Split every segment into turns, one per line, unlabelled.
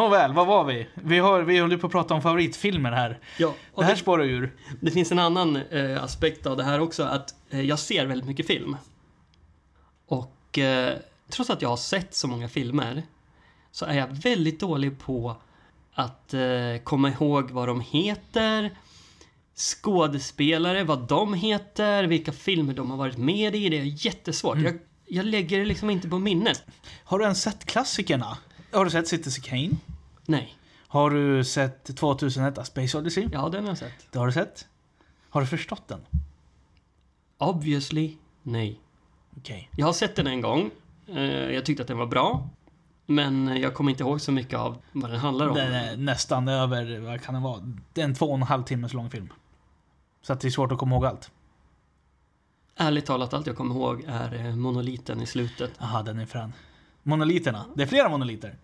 Nåväl, vad var vi? Vi, har, vi håller på att prata om favoritfilmer här.
Ja,
Det här
det,
spårar ur.
det finns en annan eh, aspekt av det här också, att eh, jag ser väldigt mycket film. Och eh, trots att jag har sett så många filmer så är jag väldigt dålig på att eh, komma ihåg vad de heter, skådespelare, vad de heter, vilka filmer de har varit med i. Det är jättesvårt. Jag, jag lägger det liksom inte på minnet.
Har du ens sett klassikerna? Har du sett Citizen Kane?
Nej.
Har du sett 2001 A Space Odyssey?
Ja, den har jag sett.
Det har du sett? Har du förstått den?
Obviously, nej.
Okej.
Jag har sett den en gång. Eh, Jag tyckte att den var bra. Men jag kommer inte ihåg så mycket av vad den handlar om.
Den är nästan över, vad kan det vara? Det är en två och en halv timmes lång film. Så att det är svårt att komma ihåg allt.
Ärligt talat, allt jag kommer ihåg är eh, monoliten i slutet.
Aha, den är frän. Monoliterna. Det är flera monoliter.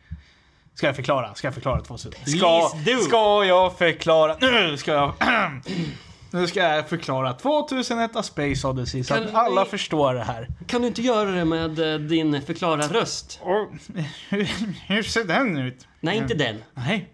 Ska jag förklara? Ska jag förklara två Ska,
Please do.
ska jag förklara? Nu ska jag... nu ska jag förklara 2001 A Space Odyssey så
Kan
att alla
vi-
förstår det här.
Kan du inte göra det med eh, din förklara-röst?
Hur ser den ut?
Nej, inte den.
Nej.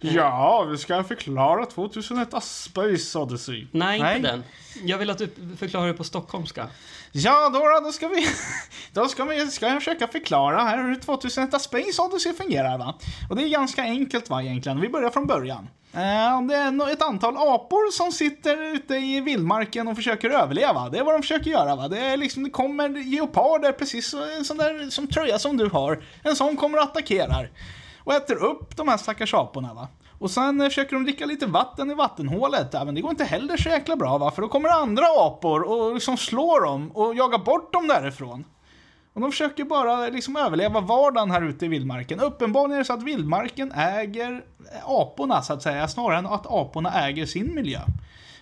Ja, vi ska förklara 2001 A Space Odyssey.
Nej, inte den. Jag vill att du förklarar det på stockholmska.
Ja, då, då, ska vi... Då ska, vi, ska jag försöka förklara här hur 2001 A Space Odyssey fungerar va. Och det är ganska enkelt va egentligen. Vi börjar från början. Eh, Det är ett antal apor som sitter ute i vildmarken och försöker överleva. Det är vad de försöker göra va. Det, är liksom, det kommer geoparder, precis en sån där som tröja som du har. En sån kommer och attackerar. Och äter upp de här stackars aporna va. Och sen eh, försöker de dricka lite vatten i vattenhålet. Men det går inte heller så jäkla bra va, för då kommer andra apor och liksom slår dem och jagar bort dem därifrån. Och de försöker bara liksom överleva vardagen här ute i vildmarken. Uppenbarligen är det så att vildmarken äger eh, aporna så att säga, snarare än att aporna äger sin miljö.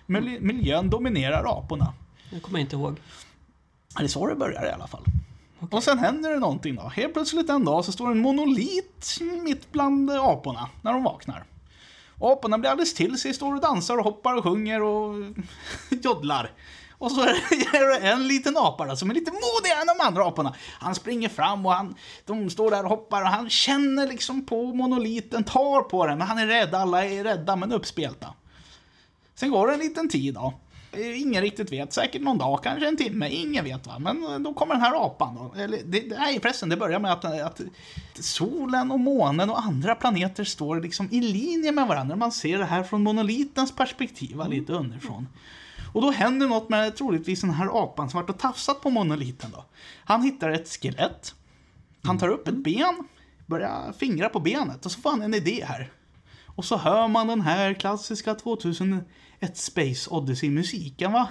Mil- Miljön dominerar aporna.
Det kommer jag inte ihåg.
Det är så det börjar i alla fall. Och sen händer det någonting då. Helt plötsligt en dag så står en monolit mitt bland aporna när de vaknar. Och aporna blir alldeles till sig, står och dansar och hoppar och sjunger och joddlar. Och så är det- är det en liten apa där som är lite modigare än de andra aporna. Han springer fram och han, de står där och hoppar och han känner liksom på monoliten, tar på den, men han är rädd. Alla är rädda men uppspelta. Sen går det en liten tid då. Eh, Ingen riktigt vet, säkert någon dag, kanske en timme, ingen vet va. Men eh, då kommer den här apan då. Eller, det, nej förresten, det börjar med att, att solen och månen och andra planeter står liksom i linje med varandra. Man ser det här från monolitens perspektiv, va, lite underifrån. Och då händer något med troligtvis den här apan som varit och tafsat på monoliten då. Han hittar ett skelett. Han tar upp ett ben, börjar fingra på benet och så får han en idé här. Och så hör man den här klassiska 2001 Space Odyssey-musiken va?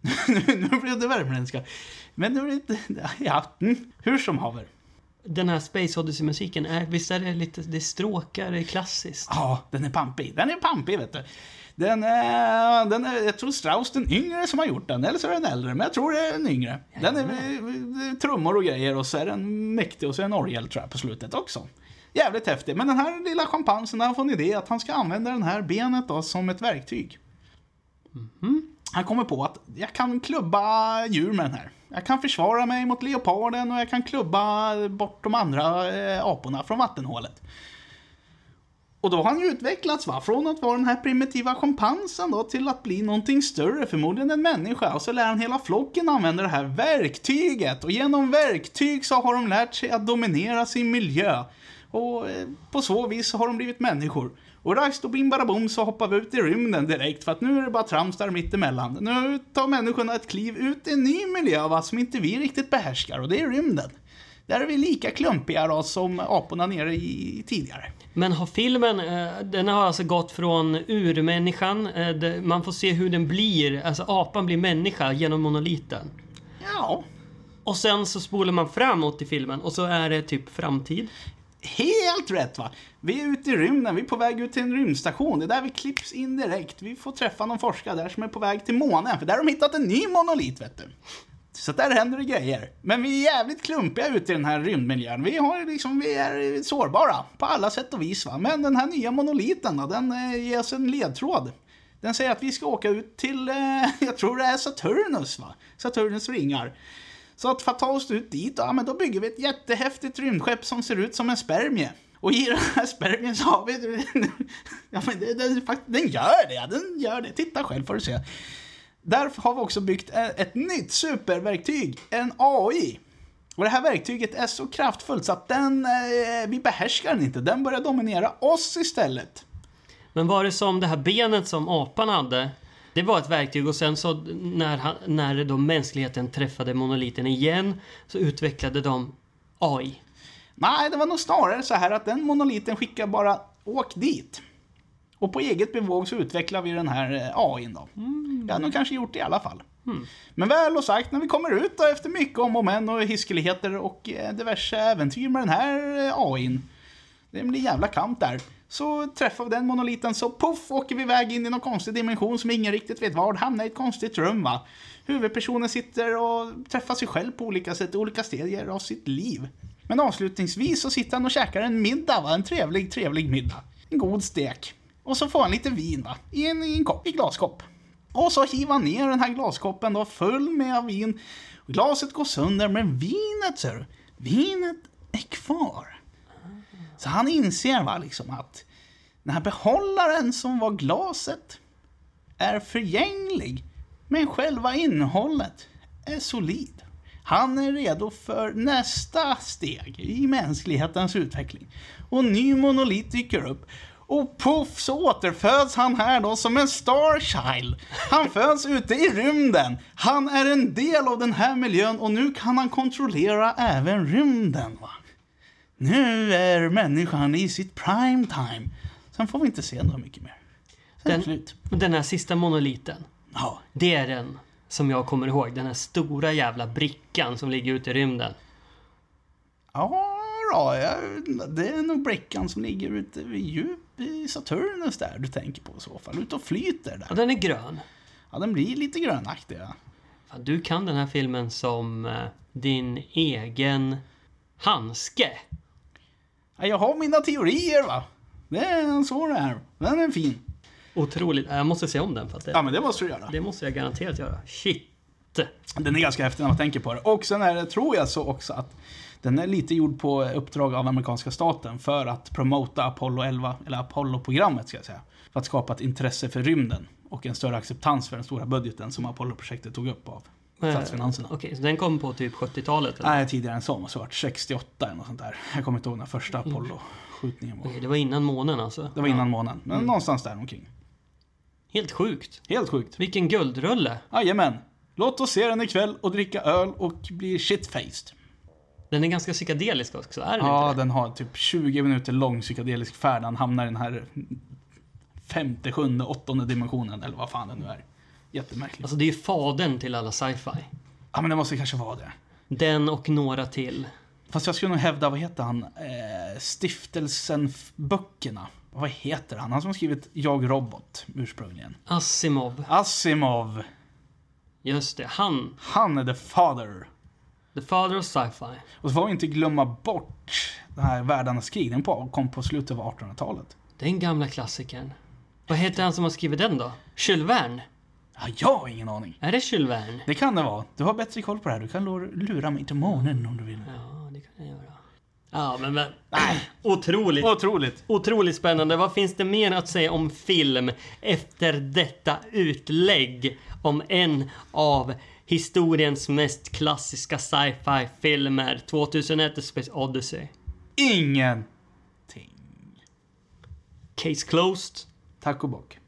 nu, blev det värmländska. Men nu är det inte... Ja, hur som haver.
Den här Space Odyssey-musiken, är, visst är det lite, det stråkar, det är klassiskt?
Ja, den är pampig. Den är pampig vet du. Den är, den är, jag tror Strauss den yngre som har gjort den, eller så är den äldre, men jag tror det är den yngre. Den är, är trummor och grejer och så är den mäktig och så är den orgel tror jag på slutet också. Jävligt häftig, men den här lilla schimpansen har fått en idé att han ska använda den här benet då som ett verktyg. Han kommer på att jag kan klubba djur med den här. Jag kan försvara mig mot leoparden och jag kan klubba bort de andra eh, aporna från vattenhålet. Och då har han ju utvecklats va, från att vara den här primitiva schimpansen då till att bli någonting större, förmodligen en människa. Och så lär han hela flocken använda det här verktyget. Och genom verktyg så har de lärt sig att dominera sin miljö. Och eh, på så vis har de blivit människor. Och rajst och bim så hoppar vi ut i rymden direkt för att nu är det bara trams där mitt emellan. Nu tar människorna ett kliv ut i en ny miljö va, som inte vi riktigt behärskar och det är rymden. Där är vi lika klumpiga då som aporna nere i tidigare.
Men har filmen, eh, den har alltså gått från urmänniskan, eh, man får se hur den blir, alltså apan blir människa genom monoliten.
Ja,
Och sen så spolar man framåt i filmen och så är det typ framtid.
Helt rätt va! Vi är ute i rymden, vi är på väg ut till en rymdstation. Det är där vi klipps in direkt. Vi får träffa någon forskare där som är på väg till månen, för där har de hittat en ny monolit vet du. Så där händer det grejer. Men vi är jävligt klumpiga ute i den här rymdmiljön. Vi, har liksom, vi är sårbara på alla sätt och vis. Va? Men den här nya monoliten då, den eh, ger oss en ledtråd. Den säger att vi ska åka ut till, eh, jag tror det är Saturnus va? Saturnus ringar. Så att för att ta oss ut dit, ja men då bygger vi ett jättehäftigt rymdskepp som ser ut som en spermie. Och i den här spermien så har vi... ja, men den, den, den gör det, den gör det. Titta själv får du se. Därför har vi också byggt ett nytt superverktyg, en AI. Och det här verktyget är så kraftfullt så att den, eh, vi behärskar den inte. Den börjar dominera oss istället.
Men var det som det här benet som apan hade? Det var ett verktyg och sen så när, han, när då mänskligheten träffade monoliten igen så utvecklade de AI.
Nej, det var nog snarare så här att den monoliten skickar bara åk dit. Och på eget bevåg så utvecklar vi den här eh, AIn då. Mm. Jag har nog kanske gjort det i alla fall. Mm. Men väl och sagt, när vi kommer ut då efter mycket om och men och hiskeligheter och eh, diverse äventyr med den här eh, AIn. Det blir jävla kamp där. Så träffar vi den monoliten så puff åker vi iväg in i någon konstig dimension som ingen riktigt vet var. Hamnar i ett konstigt rum va. Huvudpersonen sitter och träffar sig själv på olika sätt, olika stadier av sitt liv. Men avslutningsvis så sitter han och käkar en middag va, en trevlig, trevlig middag. En god stek. Och så får han lite vin va, i en, i en kopp, i glaskopp. Och så hivar han ner den här glaskoppen då full med vin. Glaset går sönder, men vinet ser du, vinet är kvar. Så han inser va, liksom att den här behållaren som var glaset är förgänglig, men själva innehållet är solid. Han är redo för nästa steg i mänsklighetens utveckling. Och ny monolit dyker upp. Och puff så återföds han här då som en Starchild. Han föds ute i rymden. Han är en del av den här miljön och nu kan han kontrollera även rymden. Va? Nu är människan i sitt prime time. Sen får vi inte se något mycket mer. Sen
den,
slut.
Den här sista monoliten.
Ja.
Det är den som jag kommer ihåg. Den här stora jävla brickan som ligger ute i rymden.
Ja, ja, det är nog brickan som ligger ute vid djup i Saturnus där du tänker på i så fall. Ute och flyter där.
Ja, den är grön.
Ja, den blir lite grönaktig. Ja.
Du kan den här filmen som eh, din egen handske.
Ja, jag har mina teorier va. Det är så det är. Den är fin.
Otroligt. Jag måste se om den för att det,
Ja, men det måste du göra.
det måste jag garanterat göra. Shit.
Den är ganska häftig när man tänker på det. Och sen är det, tror jag så också att den är lite gjord på uppdrag av amerikanska staten för att promota Apollo 11, eller Apollo-programmet ska jag säga. För att skapa ett intresse för rymden och en större acceptans för den stora budgeten som Apollo-projektet tog upp av statsfinanserna.
Okej, så den kom på typ 70-talet? eller?
Nej, tidigare än så. Måste ha varit 68 eller något sånt där. Jag kommer inte ihåg när första Apollo-skjutningen var.
Okej, det var innan månen alltså?
Det var innan månaden, men någonstans där omkring.
Helt sjukt.
Helt sjukt.
Vilken guldrulle.
Jajamän. Låt oss se den ikväll och dricka öl och bli shitfaced.
Den är ganska psykedelisk också, är den
Ja,
inte det?
den har typ 20 minuter lång psykedelisk färd. Han hamnar i den här femte, sjunde, åttonde dimensionen eller vad fan det nu är. Jättemärkligt.
Alltså det är ju fadern till alla sci-fi.
Ja, men det måste kanske vara det.
Den och några till.
Fast jag skulle nog hävda, vad heter han? Eh, Stiftelsen-böckerna. Vad heter han? Han som skrivit Jag Robot ursprungligen.
Asimov.
Asimov.
Just det, han.
Han är the father.
The father of sci-fi.
Och så får vi inte glömma bort den här Världarnas krig. Den på- kom på slutet av 1800-talet.
Den gamla klassikern. Vad heter han som har skrivit den då? Jules Verne?
Ja, jag har ingen aning.
Är det Jules Verne?
Det kan det vara. Du har bättre koll på det här. Du kan lura- mig till månen om du vill.
Ja, det kan jag göra. Ja, men, men otroligt.
Otroligt.
Otroligt spännande. Vad finns det mer att säga om film efter detta utlägg om en av historiens mest klassiska sci-fi filmer 2001 A Space Odyssey?
Ingenting.
Case closed.
Tack och bock.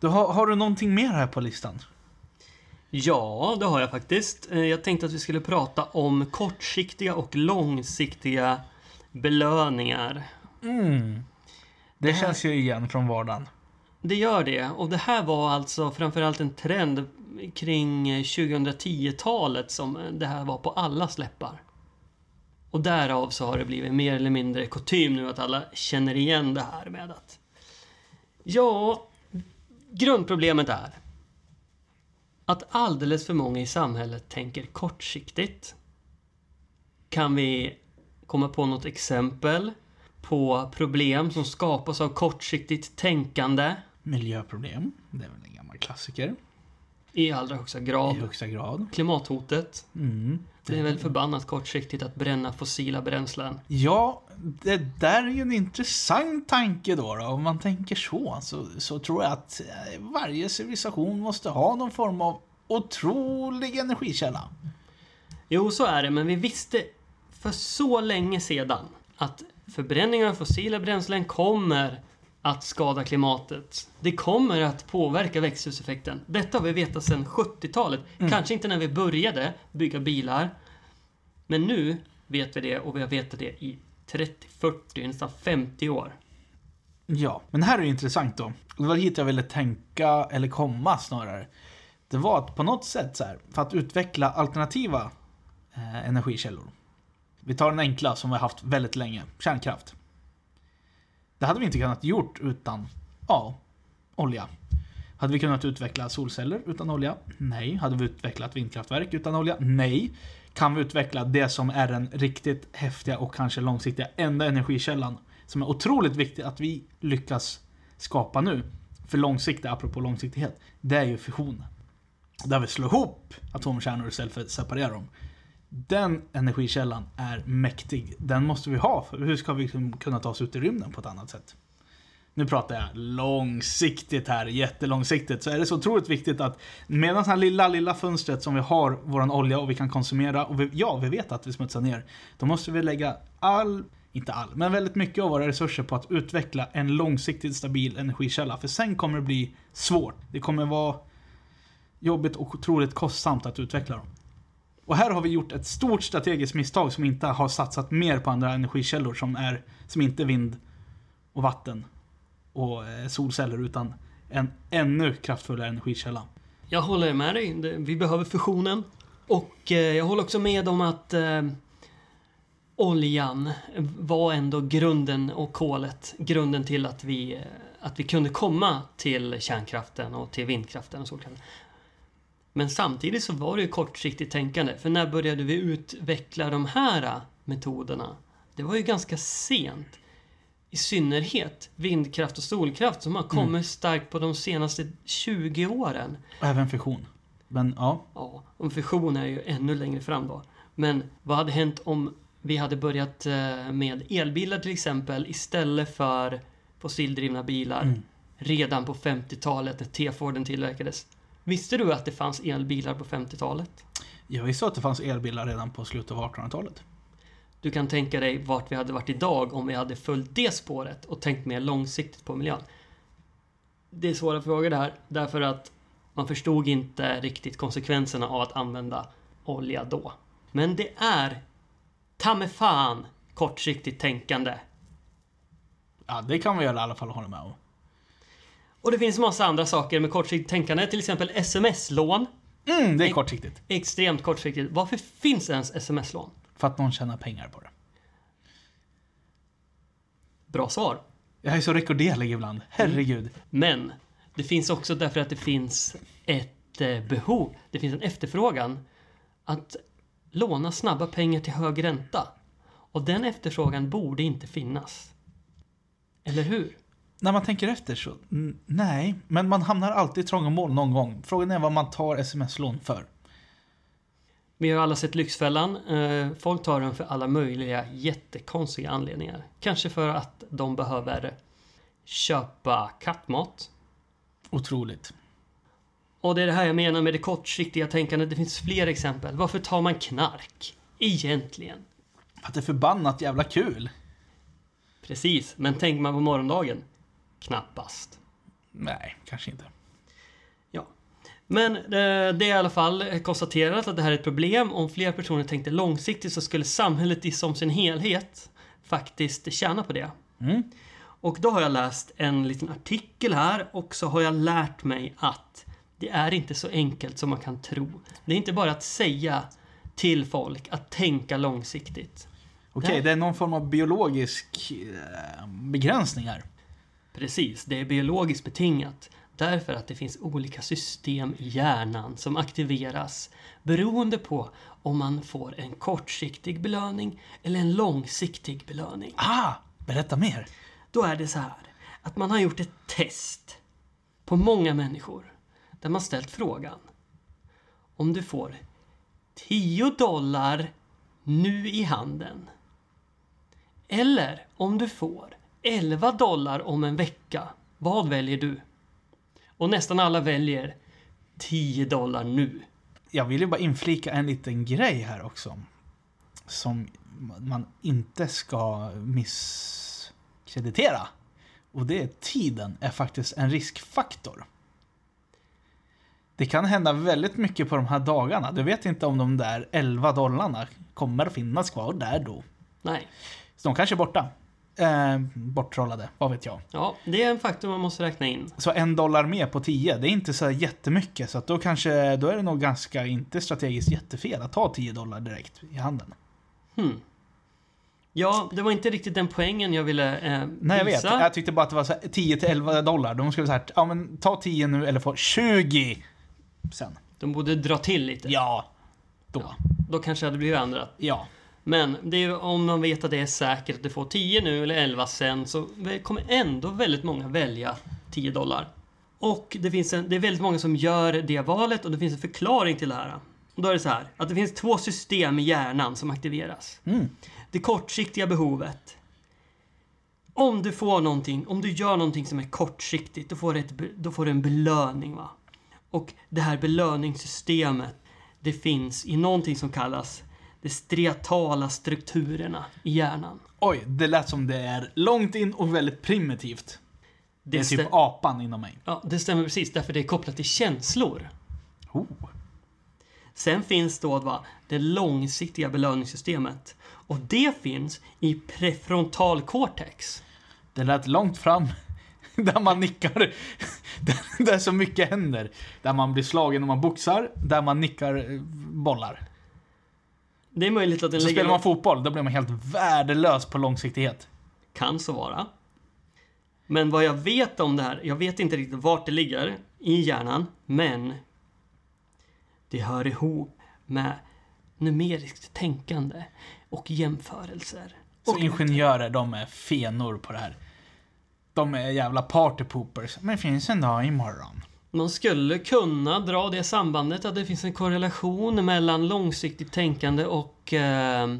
Du, har, har du någonting mer här på listan?
Ja, det har jag faktiskt. Eh, Jag tänkte att vi skulle prata om kortsiktiga och långsiktiga belöningar.
Det känns ju igen från vardagen.
Det gör det. Och det här var alltså framförallt en trend kring 2010-talet som det här var på alla släppar. Och därav så har det blivit mer eller mindre kutym nu att alla känner igen det här med att... Ja, grundproblemet är att alldeles för många i samhället tänker kortsiktigt. Kan vi komma på något exempel på problem som skapas av kortsiktigt tänkande?
Miljöproblem. Det är väl en gammal klassiker.
I allra högsta
I
grad.
högsta grad.
Klimathotet.
Mm.
Det är väl förbannat kortsiktigt att bränna fossila bränslen.
Ja, det där är ju en intressant tanke då. då. Om man tänker så, så, så tror jag att eh, varje civilisation måste ha någon form av otrolig energikälla.
Jo, så är det, men vi visste för så länge sedan att förbränning av fossila bränslen kommer att skada klimatet. Det kommer att påverka växthuseffekten. Detta har vi vetat sedan 70-talet. Kanske inte när vi började bygga bilar. Men nu vet vi det och vi har vetat det i 30, 40, nästan 50 år.
Ja, men här är det intressant då. Det var hit jag ville tänka, eller komma snarare. Det var att på något sätt så här, för att utveckla alternativa eh, energikällor. Vi tar den enkla som vi har haft väldigt länge, kärnkraft. Det hade vi inte kunnat gjort utan, ja, olja. Hade vi kunnat utveckla solceller utan olja? Nej. Hade vi utvecklat vindkraftverk utan olja? Nej. Kan vi utveckla det som är den riktigt häftiga och kanske långsiktiga enda energikällan som är otroligt viktig att vi lyckas skapa nu. För långsiktigt, apropå långsiktighet, det är ju fusion. Där vi slår ihop atomkärnor istället för att separera dem. Den energikällan är mäktig. Den måste vi ha. För hur ska vi liksom kunna ta oss ut i rymden på ett annat sätt? Nu pratar jag långsiktigt här, jättelångsiktigt. Så är det så otroligt viktigt att medan det här lilla, lilla fönstret som vi har våran olja och vi kan konsumera och vi, ja, vi vet att vi smutsar ner. Då måste vi lägga all, inte all, men väldigt mycket av våra resurser på att utveckla en långsiktigt stabil energikälla. För sen kommer det bli svårt. Det kommer vara jobbigt och otroligt kostsamt att utveckla dem. Och här har vi gjort ett stort strategiskt misstag som inte har satsat mer på andra energikällor som är, som inte är vind och vatten och eh, solceller utan en ännu kraftfullare energikälla.
Jag håller med dig. Vi behöver fusionen. Och eh, jag håller också med om att eh, oljan var ändå grunden och kolet grunden till att vi, eh, att vi kunde komma till kärnkraften och till vindkraften och solkraften. Men samtidigt så var det ju kortsiktigt tänkande. För när började vi utveckla de här eh, metoderna? Det var ju ganska sent. I synnerhet vindkraft och solkraft som har kommit starkt på de senaste 20 åren.
Även fusion. Men ja,
Ja, och fusion är ju ännu längre fram då. Men vad hade hänt om vi hade börjat eh, med elbilar till exempel istället för fossildrivna bilar
Mm.
redan på 50-talet när T-Forden tillverkades? Visste du att det fanns elbilar på 50-talet?
jag visste att det fanns elbilar redan på slutet av 1800-talet.
Du kan tänka dig vart vi hade varit idag om vi hade följt det spåret och tänkt mer långsiktigt på miljön. Det är svåra frågor det här, därför att man förstod inte riktigt konsekvenserna av att använda olja då. Men det är ta mig fan kortsiktigt tänkande.
Ja, det kan vi i alla fall hålla med om.
Och det finns massa andra saker med kortsiktigt tänkande, till exempel sms-lån.
Mm, det är kortsiktigt.
Extremt kortsiktigt. Varför finns ens sms-lån?
För att någon tjänar pengar på det.
Bra svar.
Jag är så rekorderlig ibland. Herregud.
Men det finns också därför att det finns ett eh, behov. Det finns en efterfrågan att låna snabba pengar till hög ränta. Och den efterfrågan borde inte finnas. Eller hur?
När man tänker efter så, nej. Men man hamnar alltid i trångmål någon gång. Frågan är vad man tar sms-lån för.
Vi har alla sett Lyxfällan. Eh, Folk tar den för alla möjliga jättekonstiga anledningar. Kanske för att de behöver köpa kattmat.
Otroligt.
Och det är det här jag menar med det kortsiktiga tänkandet. Det finns fler exempel. Varför tar man knark? Egentligen.
Att det är förbannat jävla kul.
Precis, men tänker man på morgondagen? Knappast.
Nej, kanske inte.
Ja. Men eh, det är i alla fall konstaterat att det här är ett problem. Om fler personer tänkte långsiktigt så skulle samhället i som sin helhet faktiskt tjäna på det.
Mm.
Och då har jag läst en liten artikel här och så har jag lärt mig att det är inte så enkelt som man kan tro. Det är inte bara att säga till folk att tänka långsiktigt.
Okej, det är någon form av biologisk eh, begränsning här.
Precis, det är biologiskt betingat. Därför att det finns olika system i hjärnan som aktiveras beroende på om man får en kortsiktig belöning eller en långsiktig belöning.
Ah, berätta mer.
Då är det så här att man har gjort ett test på många människor där man ställt frågan om du får 10 dollar nu i handen. Eller om du får 11 dollar om en vecka. Vad väljer du? Och nästan alla väljer 10 dollar nu.
Jag vill ju bara inflika en liten grej här också. Som man inte ska misskreditera. Och det är tiden är faktiskt en riskfaktor. Det kan hända väldigt mycket på de här dagarna. Du vet inte om de där 11 dollarna kommer finnas kvar där då.
Nej.
Så de kanske är borta. Eh, borttrollade, vad vet jag.
Ja, det är en faktor man måste räkna in.
Så en dollar mer på 10, det är inte så jättemycket. Så att då kanske, då är det nog ganska, inte strategiskt jättefel att ta 10 dollar direkt i handen.
Hmm. Ja, det var inte riktigt den poängen jag ville eh,
Nej, jag vet.
visa.
Jag tyckte bara att det var så här 10 till 11 dollar. De skulle säga ja men ta 10 nu eller få 20 sen.
De borde dra till lite.
Ja. Då.
Ja. Då kanske det hade blivit ändrat.
Ja.
Men är, om man vet att det är säkert att du får 10 nu eller 11 sen så kommer ändå väldigt många välja 10 dollar. Och det, finns en, det är väldigt många som gör det valet och det finns en förklaring till det här. Och då är det så här att det finns två system i hjärnan som aktiveras.
Mm.
Det kortsiktiga behovet. Om du får någonting, om du gör någonting som är kortsiktigt, då får du, ett, då får du en belöning. va? Och det här belöningssystemet, det finns i någonting som kallas de striatala strukturerna i hjärnan.
Oj, det lät som det är långt in och väldigt primitivt. Det är
stä-
typ apan inom mig.
ja, det stämmer precis, därför det är kopplat till känslor.
Oh.
Sen finns då va, det långsiktiga belöningssystemet. Och det finns i prefrontal cortex.
Det lät långt fram. Där man nickar. Där, där så mycket händer. Där man blir slagen när man boxar. Där man nickar eh, bollar.
Det är möjligt att den
Så
ligger...
spelar man fotboll, då blir man helt värdelös på långsiktighet.
Kan så vara. Men vad jag vet om det här, jag vet inte riktigt vart det ligger i hjärnan, men det hör ihop med numeriskt tänkande och jämförelser.
Så
Och
ingenjörer, de är fenor på det här. De är jävla partypoopers. Men finns en dag imorgon.
Man skulle kunna dra det sambandet att det finns en korrelation mellan långsiktigt tänkande och eh,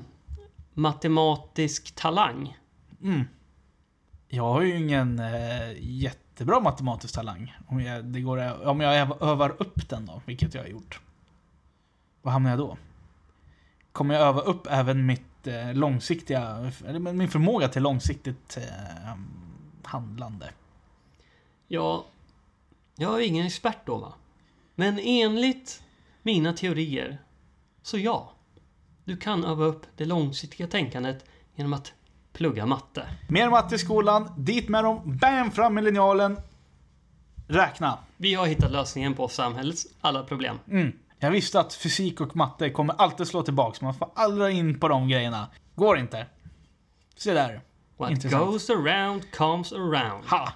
matematisk talang.
Mm. Jag har ju ingen eh, jättebra matematisk talang. Om jag, det går, om jag öv- övar upp den då, vilket jag har gjort. Vad hamnar jag då? Kommer jag öva upp även mitt eh, långsiktiga, min förmåga till långsiktigt eh, handlande?
Ja, jag är ingen expert då va. Men enligt mina teorier, så ja. Du kan öva upp det långsiktiga tänkandet genom att plugga matte.
Mer matte i skolan, dit med dem, bam, fram med linjalen. Räkna.
Vi har hittat lösningen på samhällets alla problem.
Mm. Jag visste att fysik och matte kommer alltid slå tillbaks. Man får aldrig in på de grejerna. Går inte. Se där.
What
Intressant.
goes around comes around.
Ha!